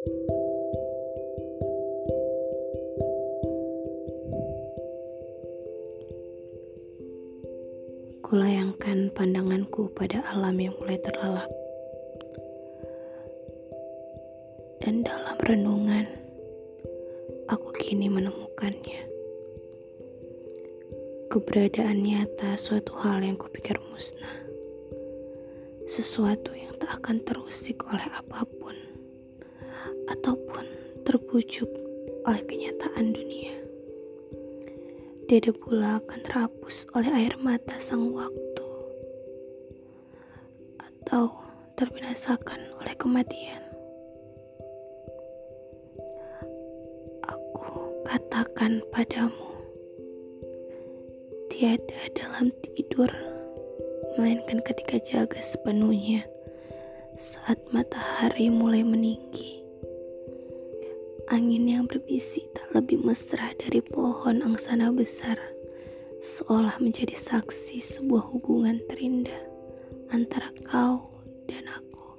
Kulayangkan pandanganku pada alam yang mulai terlelap. Dan dalam renungan, aku kini menemukannya. Keberadaan nyata suatu hal yang kupikir musnah. Sesuatu yang tak akan terusik oleh apa pun. Ataupun terbujuk oleh kenyataan dunia tidak pula akan terhapus oleh air mata sang waktu atau terbinasakan oleh kematian. Aku katakan padamu, tiada dalam tidur, melainkan ketika jaga sepenuhnya saat matahari mulai meninggi Angin yang berbisik tak lebih mesra dari pohon angsana besar, seolah menjadi saksi sebuah hubungan terindah antara kau dan aku.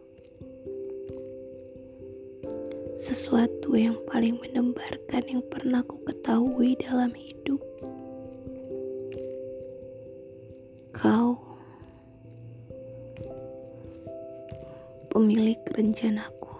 Sesuatu yang paling menembarkan yang pernah ku ketahui dalam hidup. Kau pemilik rencanaku.